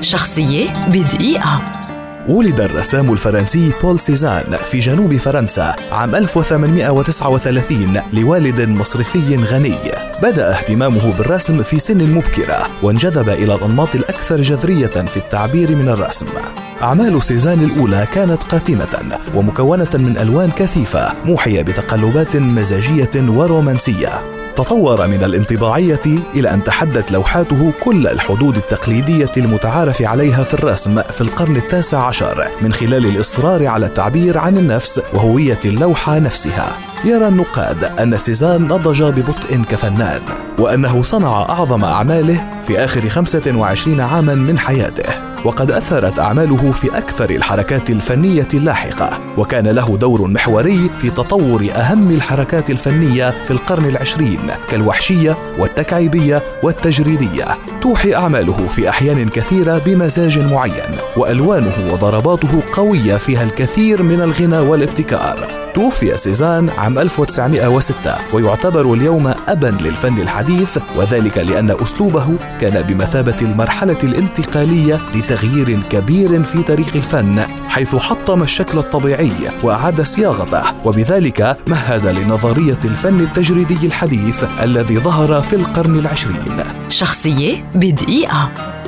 شخصية بدقيقة. ولد الرسام الفرنسي بول سيزان في جنوب فرنسا عام 1839 لوالد مصرفي غني. بدأ اهتمامه بالرسم في سن مبكرة وانجذب إلى الأنماط الأكثر جذرية في التعبير من الرسم. أعمال سيزان الأولى كانت قاتمة ومكونة من ألوان كثيفة موحية بتقلبات مزاجية ورومانسية. تطور من الانطباعية إلى أن تحدت لوحاته كل الحدود التقليدية المتعارف عليها في الرسم في القرن التاسع عشر من خلال الإصرار على التعبير عن النفس وهوية اللوحة نفسها. يرى النقاد أن سيزان نضج ببطء كفنان وأنه صنع أعظم أعماله في آخر 25 عاما من حياته. وقد اثرت أعماله في أكثر الحركات الفنية اللاحقة وكان له دور محوري في تطور أهم الحركات الفنية في القرن العشرين كالوحشية والتكعيبية والتجريدية. توحي أعماله في أحيان كثيرة بمزاج معين وألوانه وضرباته قوية فيها الكثير من الغنى والابتكار. توفي سيزان عام 1906 ويعتبر اليوم أبا للفن الحديث وذلك لأن أسلوبه كان بمثابة المرحلة الانتقالية لتغيير كبير في تاريخ الفن حيث حطم الشكل الطبيعي وأعاد صياغته وبذلك مهد لنظرية الفن التجريدي الحديث الذي ظهر في القرن العشرين. شخصية بدقيقة.